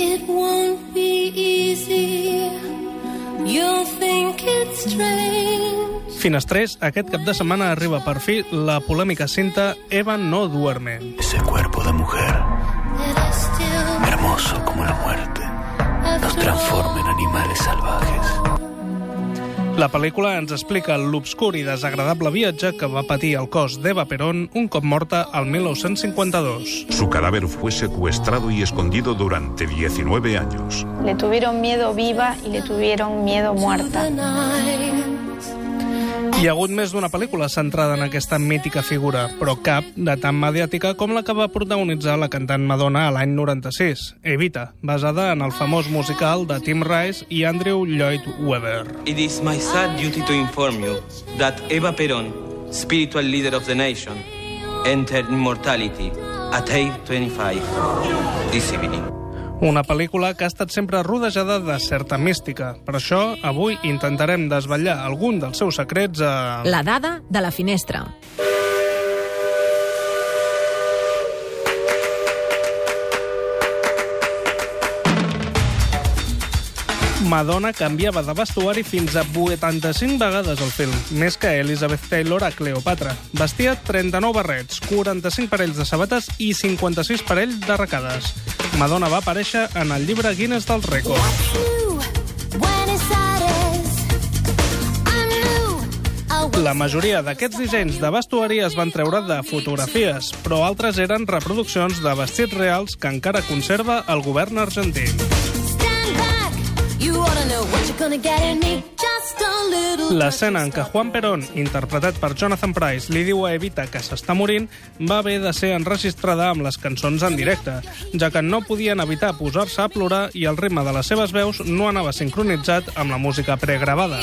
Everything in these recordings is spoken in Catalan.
It won't be easy. You'll think it's strange. Finestrés, aquest cap de setmana arriba per fi la polèmica cinta Eva no duerme. Ese cuerpo de mujer, hermoso como la muerte, nos transforma en animales salvajes. La pel·lícula ens explica l'obscur i desagradable viatge que va patir el cos d'Eva Perón un cop morta al 1952. Su cadáver fue secuestrado y escondido durante 19 años. Le tuvieron miedo viva y le tuvieron miedo muerta. Hi ha hagut més d'una pel·lícula centrada en aquesta mítica figura, però cap de tan mediàtica com la que va protagonitzar la cantant Madonna a l'any 96, Evita, basada en el famós musical de Tim Rice i Andrew Lloyd Webber. It is my sad duty to inform you that Eva Peron, spiritual leader of the nation, entered immortality at 8.25 this evening. Una pel·lícula que ha estat sempre rodejada de certa mística. Per això, avui intentarem desvetllar algun dels seus secrets a... La dada de la finestra. Madonna canviava de vestuari fins a 85 vegades al film, més que Elizabeth Taylor a Cleopatra. Vestia 39 barrets, 45 parells de sabates i 56 parells d'arracades. Madonna va aparèixer en el llibre Guinness dels was La majoria d'aquests dissenys de vestuari es van treure de fotografies, però altres eren reproduccions de vestits reals que encara conserva el govern argentí. L'escena en què Juan Perón, interpretat per Jonathan Price, li diu a Evita que s'està morint, va haver de ser enregistrada amb les cançons en directe, ja que no podien evitar posar-se a plorar i el ritme de les seves veus no anava sincronitzat amb la música pregravada.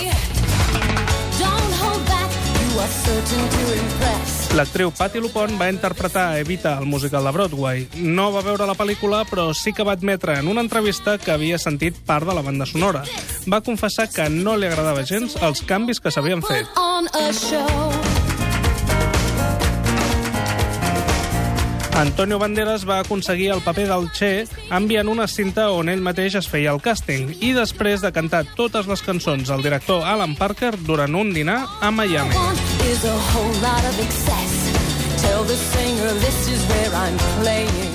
Don't hold back. You are certain to impress. L'actriu Patti LuPone va interpretar Evita al musical de Broadway. No va veure la pel·lícula, però sí que va admetre en una entrevista que havia sentit part de la banda sonora. Va confessar que no li agradava gens els canvis que s'havien fet. Antonio Banderas va aconseguir el paper del Che enviant una cinta on ell mateix es feia el càsting i després de cantar totes les cançons al director Alan Parker durant un dinar a Miami.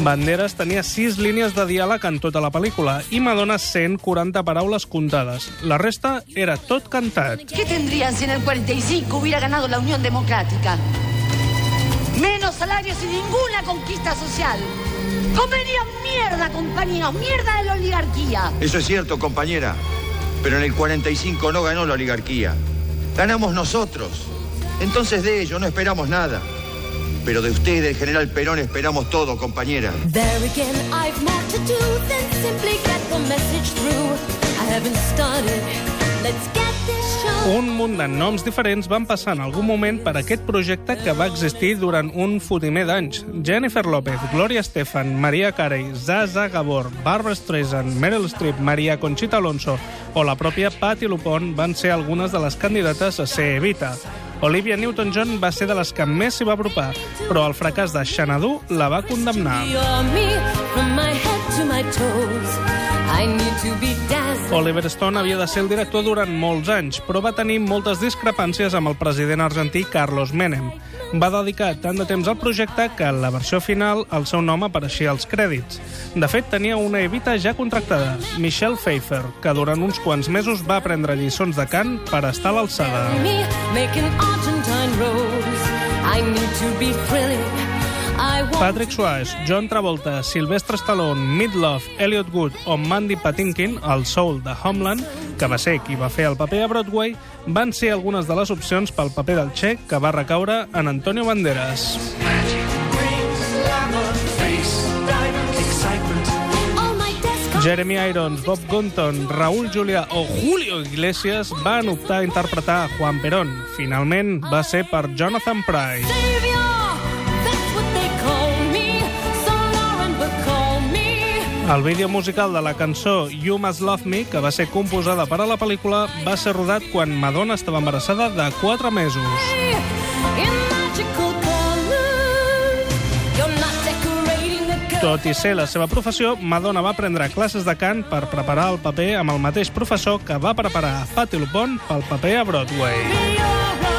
Banderas tenia sis línies de diàleg en tota la pel·lícula i Madonna 140 paraules comptades. La resta era tot cantat. ¿Qué tendrían si en el 45 hubiera ganado la Unión Democrática? Menos salarios y ninguna conquista social. Comerían mierda, compañeros, mierda de la oligarquía. Eso es cierto, compañera. Pero en el 45 no ganó la oligarquía. Ganamos nosotros. Entonces de ellos no esperamos nada. Pero de usted, del general Perón, esperamos todo, compañera. There again, I've more to do than simply get the message through. I haven't started. Let's get this show. Un munt de noms diferents van passar en algun moment per aquest projecte que va existir durant un fotimer d'anys. Jennifer López, Gloria Estefan, Maria Carey, Zaza Gabor, Barbara Streisand, Meryl Streep, Maria Conchita Alonso o la pròpia Patti LuPone van ser algunes de les candidates a ser Evita. Olivia Newton-John va ser de les que més s'hi va apropar, però el fracàs de Xanadu la va condemnar. You're me from my head to my toes. I need to be dazzled. Oliver Stone havia de ser el director durant molts anys, però va tenir moltes discrepàncies amb el president argentí Carlos Menem. Va dedicar tant de temps al projecte que en la versió final el seu nom apareixia als crèdits. De fet, tenia una evita ja contractada, Michelle Pfeiffer, que durant uns quants mesos va aprendre lliçons de cant per estar a l'alçada. I need to be thrilling. Patrick Swayze, John Travolta, Sylvester Stallone, Midlove, Elliot Wood o Mandy Patinkin, el soul de Homeland, que va ser qui va fer el paper a Broadway, van ser algunes de les opcions pel paper del Che que va recaure en Antonio Banderas. Jeremy Irons, Bob Gunton, Raúl Julià o Julio Iglesias van optar a interpretar a Juan Perón. Finalment va ser per Jonathan Price. El vídeo musical de la cançó You Must Love Me, que va ser composada per a la pel·lícula, va ser rodat quan Madonna estava embarassada de 4 mesos. Tot i ser la seva professió, Madonna va prendre classes de cant per preparar el paper amb el mateix professor que va preparar Patti LuPone pel paper a Broadway.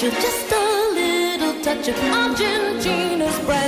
Just a little touch of Argentina's of